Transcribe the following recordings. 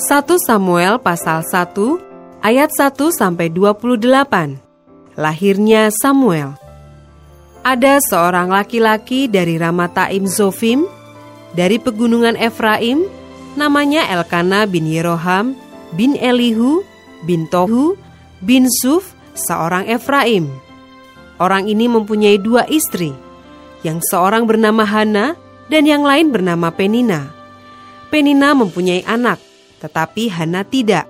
1 Samuel pasal 1 ayat 1 sampai 28. Lahirnya Samuel. Ada seorang laki-laki dari Ramataim Zofim dari pegunungan Efraim namanya Elkana bin Yeroham bin Elihu bin Tohu bin Suf seorang Efraim. Orang ini mempunyai dua istri, yang seorang bernama Hana dan yang lain bernama Penina. Penina mempunyai anak, tetapi Hana tidak.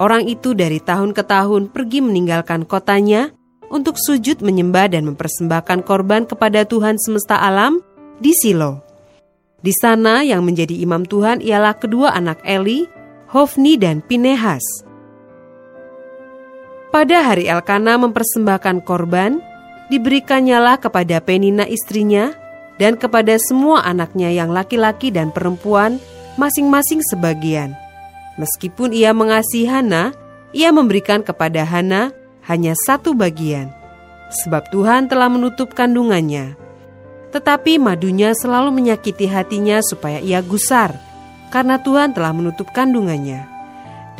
Orang itu dari tahun ke tahun pergi meninggalkan kotanya untuk sujud menyembah dan mempersembahkan korban kepada Tuhan semesta alam di Silo. Di sana yang menjadi imam Tuhan ialah kedua anak Eli, Hofni dan Pinehas. Pada hari Elkana mempersembahkan korban, diberikannyalah kepada Penina istrinya dan kepada semua anaknya yang laki-laki dan perempuan masing-masing sebagian. Meskipun ia mengasihi Hana, ia memberikan kepada Hana hanya satu bagian, sebab Tuhan telah menutup kandungannya. Tetapi madunya selalu menyakiti hatinya supaya ia gusar, karena Tuhan telah menutup kandungannya.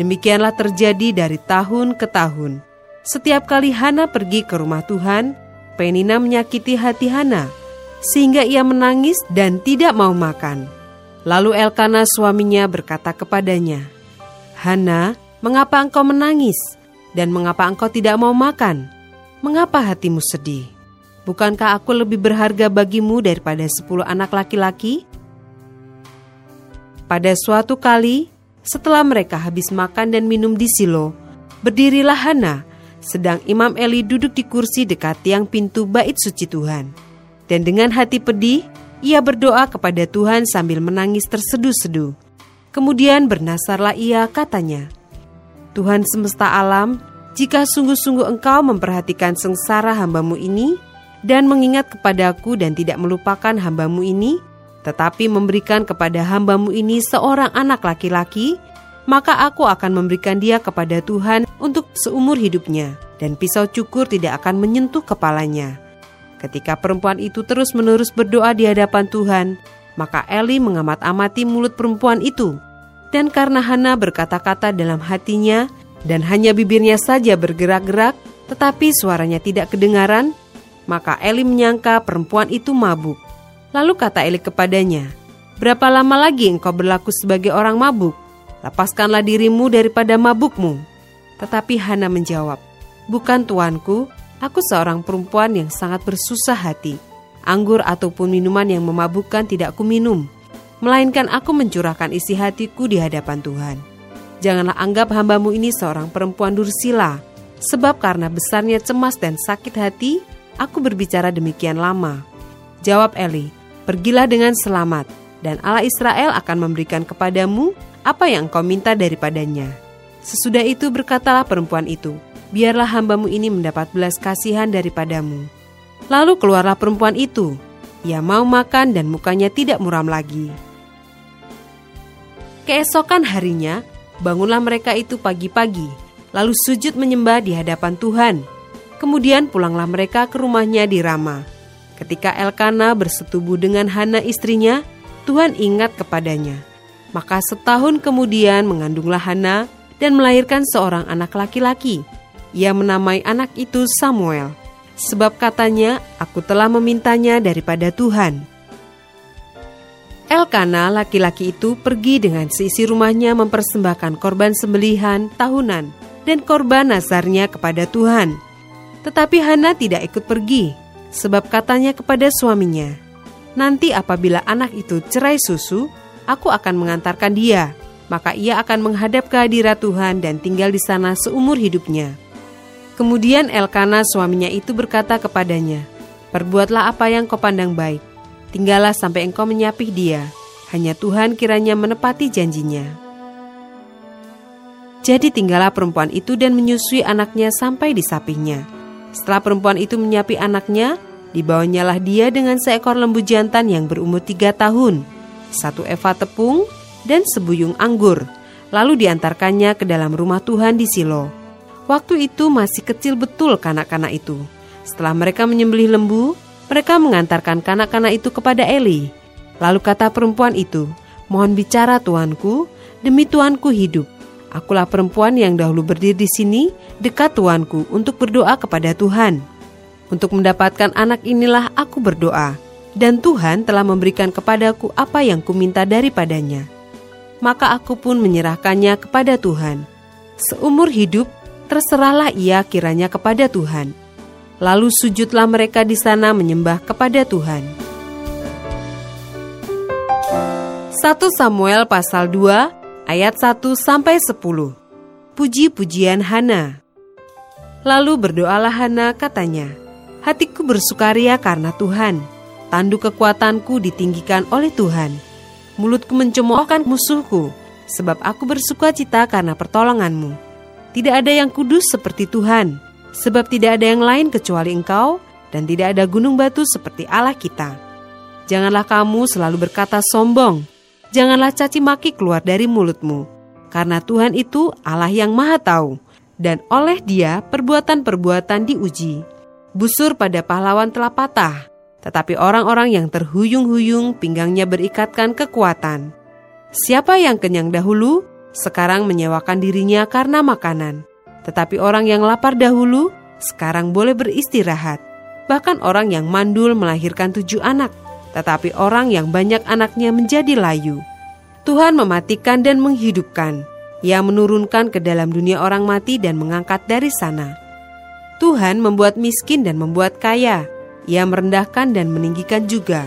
Demikianlah terjadi dari tahun ke tahun. Setiap kali Hana pergi ke rumah Tuhan, Penina menyakiti hati Hana, sehingga ia menangis dan tidak mau makan. Lalu Elkana suaminya berkata kepadanya, Hana, mengapa engkau menangis? Dan mengapa engkau tidak mau makan? Mengapa hatimu sedih? Bukankah aku lebih berharga bagimu daripada sepuluh anak laki-laki? Pada suatu kali, setelah mereka habis makan dan minum di Silo, berdirilah Hana, sedang Imam Eli duduk di kursi dekat tiang pintu bait suci Tuhan. Dan dengan hati pedih, ia berdoa kepada Tuhan sambil menangis terseduh-seduh. Kemudian bernasarlah ia katanya, Tuhan semesta alam, jika sungguh-sungguh engkau memperhatikan sengsara hambamu ini, dan mengingat kepadaku dan tidak melupakan hambamu ini, tetapi memberikan kepada hambamu ini seorang anak laki-laki, maka aku akan memberikan dia kepada Tuhan untuk seumur hidupnya, dan pisau cukur tidak akan menyentuh kepalanya. Ketika perempuan itu terus-menerus berdoa di hadapan Tuhan, maka Eli mengamat-amati mulut perempuan itu. Dan karena Hana berkata-kata dalam hatinya dan hanya bibirnya saja bergerak-gerak, tetapi suaranya tidak kedengaran, maka Eli menyangka perempuan itu mabuk. Lalu kata Eli kepadanya, Berapa lama lagi engkau berlaku sebagai orang mabuk? Lepaskanlah dirimu daripada mabukmu. Tetapi Hana menjawab, Bukan tuanku, aku seorang perempuan yang sangat bersusah hati anggur ataupun minuman yang memabukkan tidak kuminum, melainkan aku mencurahkan isi hatiku di hadapan Tuhan. Janganlah anggap hambamu ini seorang perempuan dursila, sebab karena besarnya cemas dan sakit hati, aku berbicara demikian lama. Jawab Eli, pergilah dengan selamat, dan Allah Israel akan memberikan kepadamu apa yang kau minta daripadanya. Sesudah itu berkatalah perempuan itu, biarlah hambamu ini mendapat belas kasihan daripadamu Lalu keluarlah perempuan itu. Ia mau makan dan mukanya tidak muram lagi. Keesokan harinya, bangunlah mereka itu pagi-pagi, lalu sujud menyembah di hadapan Tuhan. Kemudian pulanglah mereka ke rumahnya di Rama. Ketika Elkana bersetubuh dengan Hana istrinya, Tuhan ingat kepadanya. Maka setahun kemudian mengandunglah Hana dan melahirkan seorang anak laki-laki. Ia menamai anak itu Samuel sebab katanya, "Aku telah memintanya daripada Tuhan." Elkana, laki-laki itu, pergi dengan seisi rumahnya mempersembahkan korban sembelihan tahunan dan korban nazarnya kepada Tuhan. Tetapi Hana tidak ikut pergi, sebab katanya kepada suaminya, "Nanti apabila anak itu cerai susu, aku akan mengantarkan dia." maka ia akan menghadap kehadirat Tuhan dan tinggal di sana seumur hidupnya. Kemudian Elkana suaminya itu berkata kepadanya, Perbuatlah apa yang kau pandang baik, tinggallah sampai engkau menyapih dia. hanya Tuhan kiranya menepati janjinya. Jadi tinggallah perempuan itu dan menyusui anaknya sampai di sapinya. Setelah perempuan itu menyapi anaknya, dibawanyalah dia dengan seekor lembu jantan yang berumur tiga tahun, satu eva tepung, dan sebuyung anggur, lalu diantarkannya ke dalam rumah Tuhan di Silo. Waktu itu masih kecil betul kanak-kanak itu. Setelah mereka menyembelih lembu, mereka mengantarkan kanak-kanak itu kepada Eli. Lalu kata perempuan itu, Mohon bicara tuanku, demi tuanku hidup. Akulah perempuan yang dahulu berdiri di sini dekat tuanku untuk berdoa kepada Tuhan. Untuk mendapatkan anak inilah aku berdoa, dan Tuhan telah memberikan kepadaku apa yang kuminta daripadanya. Maka aku pun menyerahkannya kepada Tuhan. Seumur hidup, terserahlah ia kiranya kepada Tuhan. Lalu sujudlah mereka di sana menyembah kepada Tuhan. 1 Samuel pasal 2 ayat 1 sampai 10. Puji-pujian Hana. Lalu berdoalah Hana katanya, Hatiku bersukaria karena Tuhan, tanduk kekuatanku ditinggikan oleh Tuhan. Mulutku mencemoohkan musuhku, sebab aku bersuka cita karena pertolonganmu. Tidak ada yang kudus seperti Tuhan, sebab tidak ada yang lain kecuali Engkau, dan tidak ada gunung batu seperti Allah kita. Janganlah kamu selalu berkata sombong, janganlah caci maki keluar dari mulutmu, karena Tuhan itu Allah yang Maha Tahu, dan oleh Dia perbuatan-perbuatan diuji. Busur pada pahlawan telah patah, tetapi orang-orang yang terhuyung-huyung pinggangnya berikatkan kekuatan. Siapa yang kenyang dahulu, sekarang menyewakan dirinya karena makanan. Tetapi orang yang lapar dahulu, sekarang boleh beristirahat. Bahkan orang yang mandul melahirkan tujuh anak, tetapi orang yang banyak anaknya menjadi layu. Tuhan mematikan dan menghidupkan. Ia menurunkan ke dalam dunia orang mati dan mengangkat dari sana. Tuhan membuat miskin dan membuat kaya. Ia merendahkan dan meninggikan juga.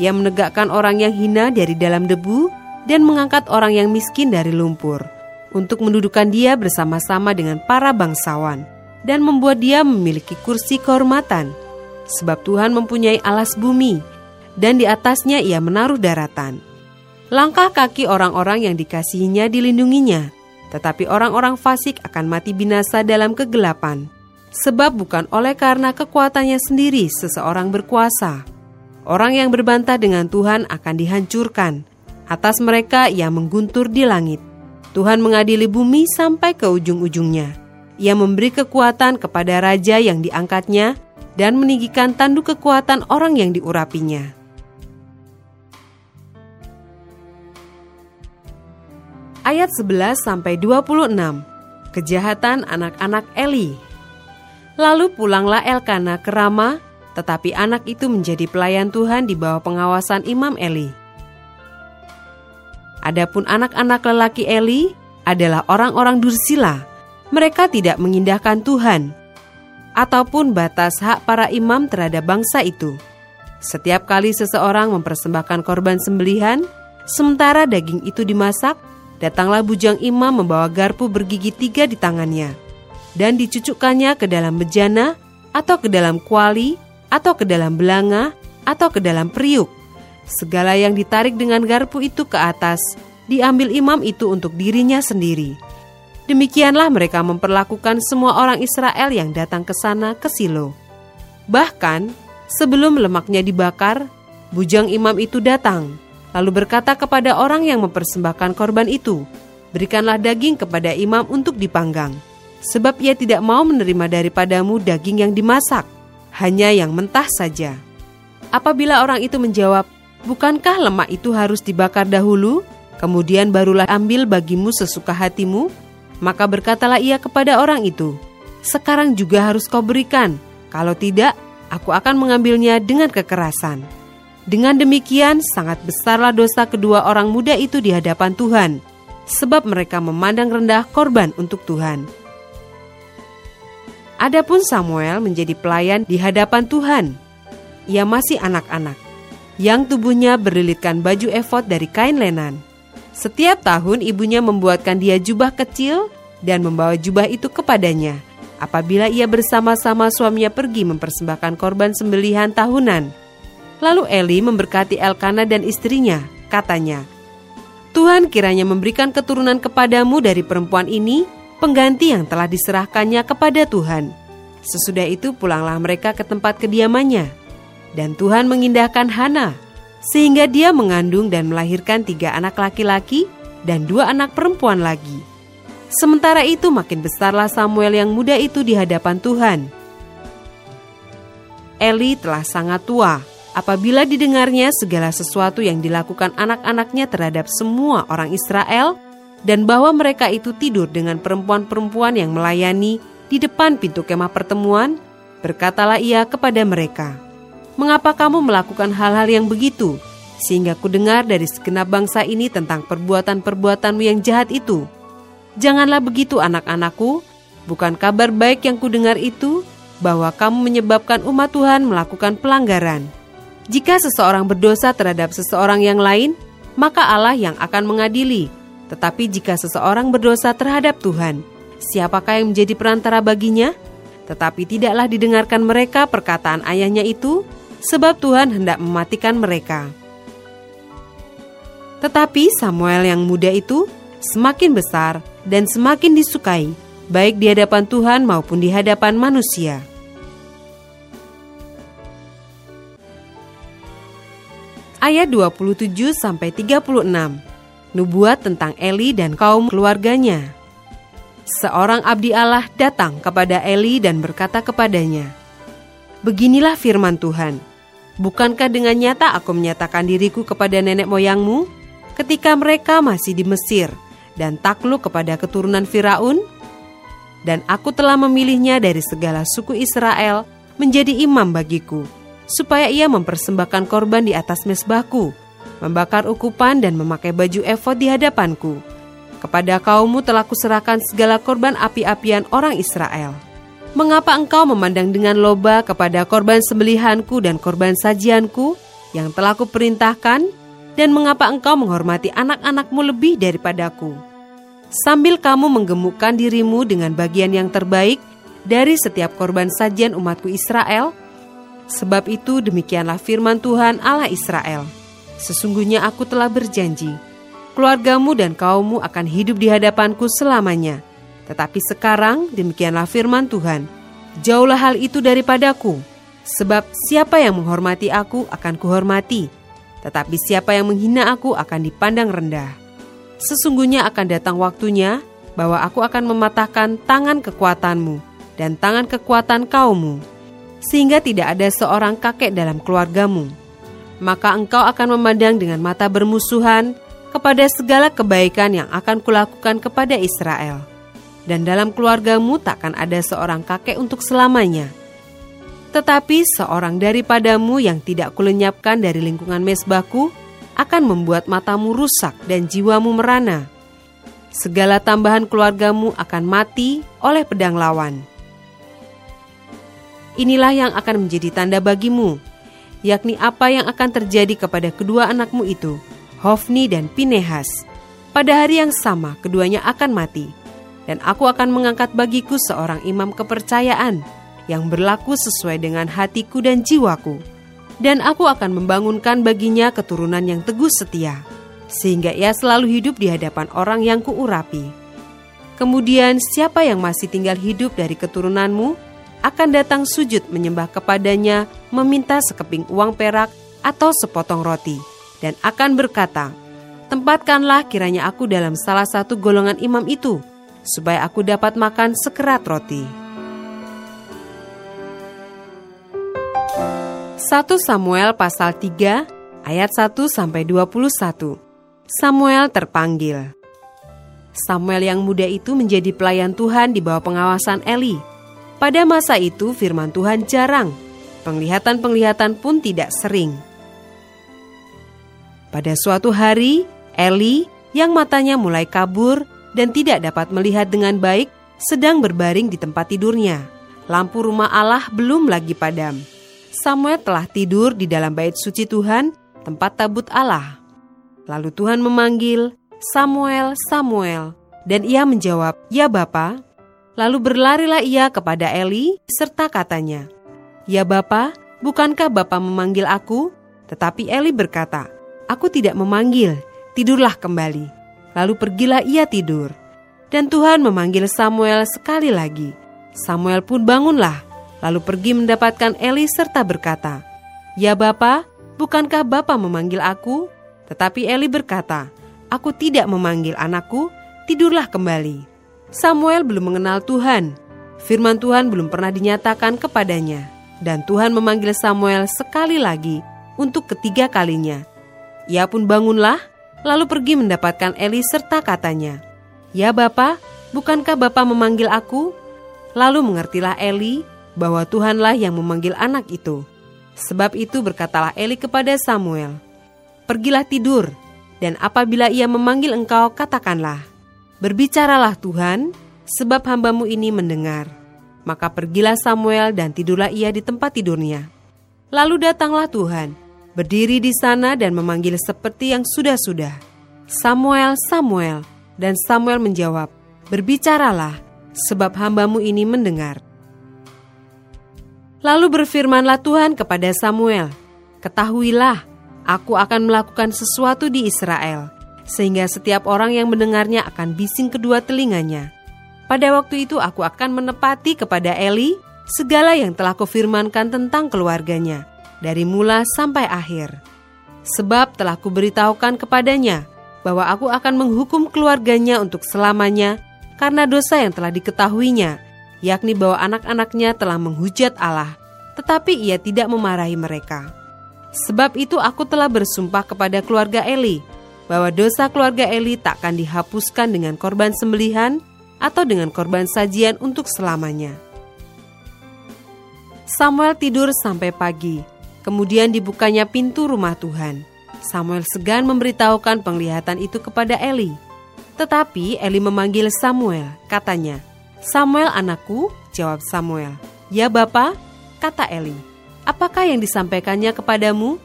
Ia menegakkan orang yang hina dari dalam debu dan mengangkat orang yang miskin dari lumpur, untuk mendudukan dia bersama-sama dengan para bangsawan, dan membuat dia memiliki kursi kehormatan. Sebab Tuhan mempunyai alas bumi, dan di atasnya ia menaruh daratan. Langkah kaki orang-orang yang dikasihinya dilindunginya, tetapi orang-orang fasik akan mati binasa dalam kegelapan. Sebab bukan oleh karena kekuatannya sendiri seseorang berkuasa. Orang yang berbantah dengan Tuhan akan dihancurkan, Atas mereka ia mengguntur di langit. Tuhan mengadili bumi sampai ke ujung-ujungnya. Ia memberi kekuatan kepada raja yang diangkatnya dan meninggikan tanduk kekuatan orang yang diurapinya. Ayat 11 sampai 26. Kejahatan anak-anak Eli. Lalu pulanglah Elkana ke Rama, tetapi anak itu menjadi pelayan Tuhan di bawah pengawasan Imam Eli. Adapun anak-anak lelaki Eli adalah orang-orang dursila. Mereka tidak mengindahkan Tuhan ataupun batas hak para imam terhadap bangsa itu. Setiap kali seseorang mempersembahkan korban sembelihan, sementara daging itu dimasak, datanglah bujang imam membawa garpu bergigi tiga di tangannya, dan dicucukkannya ke dalam bejana, atau ke dalam kuali, atau ke dalam belanga, atau ke dalam periuk Segala yang ditarik dengan garpu itu ke atas, diambil imam itu untuk dirinya sendiri. Demikianlah mereka memperlakukan semua orang Israel yang datang ke sana ke Silo. Bahkan, sebelum lemaknya dibakar, bujang imam itu datang, lalu berkata kepada orang yang mempersembahkan korban itu, Berikanlah daging kepada imam untuk dipanggang, sebab ia tidak mau menerima daripadamu daging yang dimasak, hanya yang mentah saja. Apabila orang itu menjawab, Bukankah lemak itu harus dibakar dahulu, kemudian barulah ambil bagimu sesuka hatimu? Maka berkatalah ia kepada orang itu, Sekarang juga harus kau berikan, kalau tidak, aku akan mengambilnya dengan kekerasan. Dengan demikian, sangat besarlah dosa kedua orang muda itu di hadapan Tuhan, sebab mereka memandang rendah korban untuk Tuhan. Adapun Samuel menjadi pelayan di hadapan Tuhan. Ia masih anak-anak yang tubuhnya berlilitkan baju efod dari kain lenan. Setiap tahun ibunya membuatkan dia jubah kecil dan membawa jubah itu kepadanya apabila ia bersama-sama suaminya pergi mempersembahkan korban sembelihan tahunan. Lalu Eli memberkati Elkana dan istrinya katanya, Tuhan kiranya memberikan keturunan kepadamu dari perempuan ini, pengganti yang telah diserahkannya kepada Tuhan. Sesudah itu pulanglah mereka ke tempat kediamannya. Dan Tuhan mengindahkan Hana, sehingga dia mengandung dan melahirkan tiga anak laki-laki dan dua anak perempuan lagi. Sementara itu makin besarlah Samuel yang muda itu di hadapan Tuhan. Eli telah sangat tua apabila didengarnya segala sesuatu yang dilakukan anak-anaknya terhadap semua orang Israel dan bahwa mereka itu tidur dengan perempuan-perempuan yang melayani di depan pintu kemah pertemuan, berkatalah ia kepada mereka, Mengapa kamu melakukan hal-hal yang begitu? Sehingga ku dengar dari segenap bangsa ini tentang perbuatan-perbuatanmu yang jahat itu. Janganlah begitu anak-anakku, bukan kabar baik yang kudengar itu bahwa kamu menyebabkan umat Tuhan melakukan pelanggaran. Jika seseorang berdosa terhadap seseorang yang lain, maka Allah yang akan mengadili. Tetapi jika seseorang berdosa terhadap Tuhan, siapakah yang menjadi perantara baginya? Tetapi tidaklah didengarkan mereka perkataan ayahnya itu, sebab Tuhan hendak mematikan mereka. Tetapi Samuel yang muda itu semakin besar dan semakin disukai, baik di hadapan Tuhan maupun di hadapan manusia. Ayat 27 sampai 36. Nubuat tentang Eli dan kaum keluarganya. Seorang abdi Allah datang kepada Eli dan berkata kepadanya, Beginilah firman Tuhan, Bukankah dengan nyata aku menyatakan diriku kepada nenek moyangmu ketika mereka masih di Mesir dan takluk kepada keturunan Firaun? Dan aku telah memilihnya dari segala suku Israel menjadi imam bagiku, supaya ia mempersembahkan korban di atas mesbahku, membakar ukupan dan memakai baju efod di hadapanku. Kepada kaummu telah kuserahkan segala korban api-apian orang Israel. Mengapa engkau memandang dengan loba kepada korban sembelihanku dan korban sajianku yang telah kuperintahkan? Dan mengapa engkau menghormati anak-anakmu lebih daripadaku?' sambil kamu menggemukkan dirimu dengan bagian yang terbaik dari setiap korban sajian umatku Israel? Sebab itu demikianlah firman Tuhan Allah Israel. Sesungguhnya aku telah berjanji, keluargamu dan kaummu akan hidup di hadapanku selamanya. Tetapi sekarang demikianlah firman Tuhan, jauhlah hal itu daripadaku. Sebab siapa yang menghormati aku akan kuhormati, tetapi siapa yang menghina aku akan dipandang rendah. Sesungguhnya akan datang waktunya bahwa aku akan mematahkan tangan kekuatanmu dan tangan kekuatan kaummu, sehingga tidak ada seorang kakek dalam keluargamu. Maka engkau akan memandang dengan mata bermusuhan kepada segala kebaikan yang akan kulakukan kepada Israel. Dan dalam keluargamu takkan ada seorang kakek untuk selamanya. Tetapi seorang daripadamu yang tidak kulenyapkan dari lingkungan mesbahku, akan membuat matamu rusak dan jiwamu merana. Segala tambahan keluargamu akan mati oleh pedang lawan. Inilah yang akan menjadi tanda bagimu, yakni apa yang akan terjadi kepada kedua anakmu itu, Hofni dan Pinehas. Pada hari yang sama, keduanya akan mati, dan aku akan mengangkat bagiku seorang imam kepercayaan yang berlaku sesuai dengan hatiku dan jiwaku dan aku akan membangunkan baginya keturunan yang teguh setia, sehingga ia selalu hidup di hadapan orang yang kuurapi. Kemudian siapa yang masih tinggal hidup dari keturunanmu akan datang sujud menyembah kepadanya, meminta sekeping uang perak atau sepotong roti, dan akan berkata, Tempatkanlah kiranya aku dalam salah satu golongan imam itu, supaya aku dapat makan sekerat roti.' 1 Samuel pasal 3 ayat 1 sampai 21. Samuel terpanggil. Samuel yang muda itu menjadi pelayan Tuhan di bawah pengawasan Eli. Pada masa itu firman Tuhan jarang, penglihatan-penglihatan pun tidak sering. Pada suatu hari, Eli yang matanya mulai kabur dan tidak dapat melihat dengan baik sedang berbaring di tempat tidurnya. Lampu rumah Allah belum lagi padam. Samuel telah tidur di dalam bait suci Tuhan, tempat tabut Allah. Lalu Tuhan memanggil, Samuel, Samuel, dan ia menjawab, Ya Bapa. Lalu berlarilah ia kepada Eli, serta katanya, Ya Bapa, bukankah Bapa memanggil aku? Tetapi Eli berkata, Aku tidak memanggil, tidurlah kembali. Lalu pergilah ia tidur. Dan Tuhan memanggil Samuel sekali lagi. Samuel pun bangunlah, lalu pergi mendapatkan Eli serta berkata, Ya Bapa, bukankah Bapa memanggil aku? Tetapi Eli berkata, Aku tidak memanggil anakku, tidurlah kembali. Samuel belum mengenal Tuhan. Firman Tuhan belum pernah dinyatakan kepadanya. Dan Tuhan memanggil Samuel sekali lagi untuk ketiga kalinya. Ia pun bangunlah, lalu pergi mendapatkan Eli serta katanya, Ya Bapa, bukankah Bapa memanggil aku? Lalu mengertilah Eli bahwa Tuhanlah yang memanggil anak itu. Sebab itu berkatalah Eli kepada Samuel, Pergilah tidur, dan apabila ia memanggil engkau, katakanlah, Berbicaralah Tuhan, sebab hambamu ini mendengar. Maka pergilah Samuel dan tidurlah ia di tempat tidurnya. Lalu datanglah Tuhan, berdiri di sana dan memanggil seperti yang sudah-sudah. Samuel, Samuel, dan Samuel menjawab, Berbicaralah, sebab hambamu ini mendengar. Lalu berfirmanlah Tuhan kepada Samuel, Ketahuilah, aku akan melakukan sesuatu di Israel, sehingga setiap orang yang mendengarnya akan bising kedua telinganya. Pada waktu itu aku akan menepati kepada Eli segala yang telah kufirmankan tentang keluarganya, dari mula sampai akhir. Sebab telah kuberitahukan kepadanya bahwa aku akan menghukum keluarganya untuk selamanya karena dosa yang telah diketahuinya, yakni bahwa anak-anaknya telah menghujat Allah, tetapi ia tidak memarahi mereka. Sebab itu aku telah bersumpah kepada keluarga Eli, bahwa dosa keluarga Eli takkan dihapuskan dengan korban sembelihan atau dengan korban sajian untuk selamanya. Samuel tidur sampai pagi, Kemudian dibukanya pintu rumah Tuhan. Samuel segan memberitahukan penglihatan itu kepada Eli. Tetapi Eli memanggil Samuel, katanya, Samuel anakku, jawab Samuel. Ya Bapa, kata Eli. Apakah yang disampaikannya kepadamu?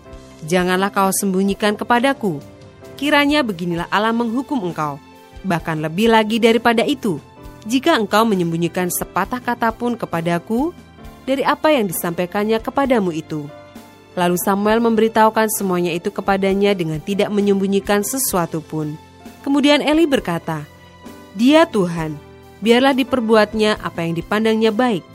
Janganlah kau sembunyikan kepadaku. Kiranya beginilah Allah menghukum engkau. Bahkan lebih lagi daripada itu, jika engkau menyembunyikan sepatah kata pun kepadaku, dari apa yang disampaikannya kepadamu itu. Lalu Samuel memberitahukan semuanya itu kepadanya dengan tidak menyembunyikan sesuatu pun. Kemudian Eli berkata, Dia Tuhan, biarlah diperbuatnya apa yang dipandangnya baik.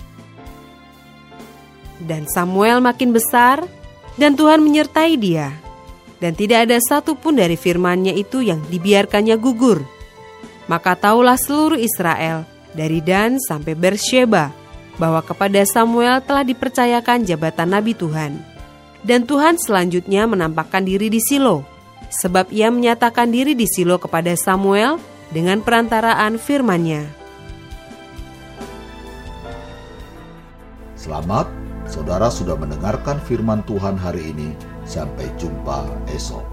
Dan Samuel makin besar, dan Tuhan menyertai dia. Dan tidak ada satu pun dari firmannya itu yang dibiarkannya gugur. Maka taulah seluruh Israel, dari Dan sampai Bersheba, bahwa kepada Samuel telah dipercayakan jabatan Nabi Tuhan. Dan Tuhan selanjutnya menampakkan diri di Silo, sebab ia menyatakan diri di Silo kepada Samuel dengan perantaraan firman-Nya. Selamat, saudara sudah mendengarkan firman Tuhan hari ini. Sampai jumpa esok.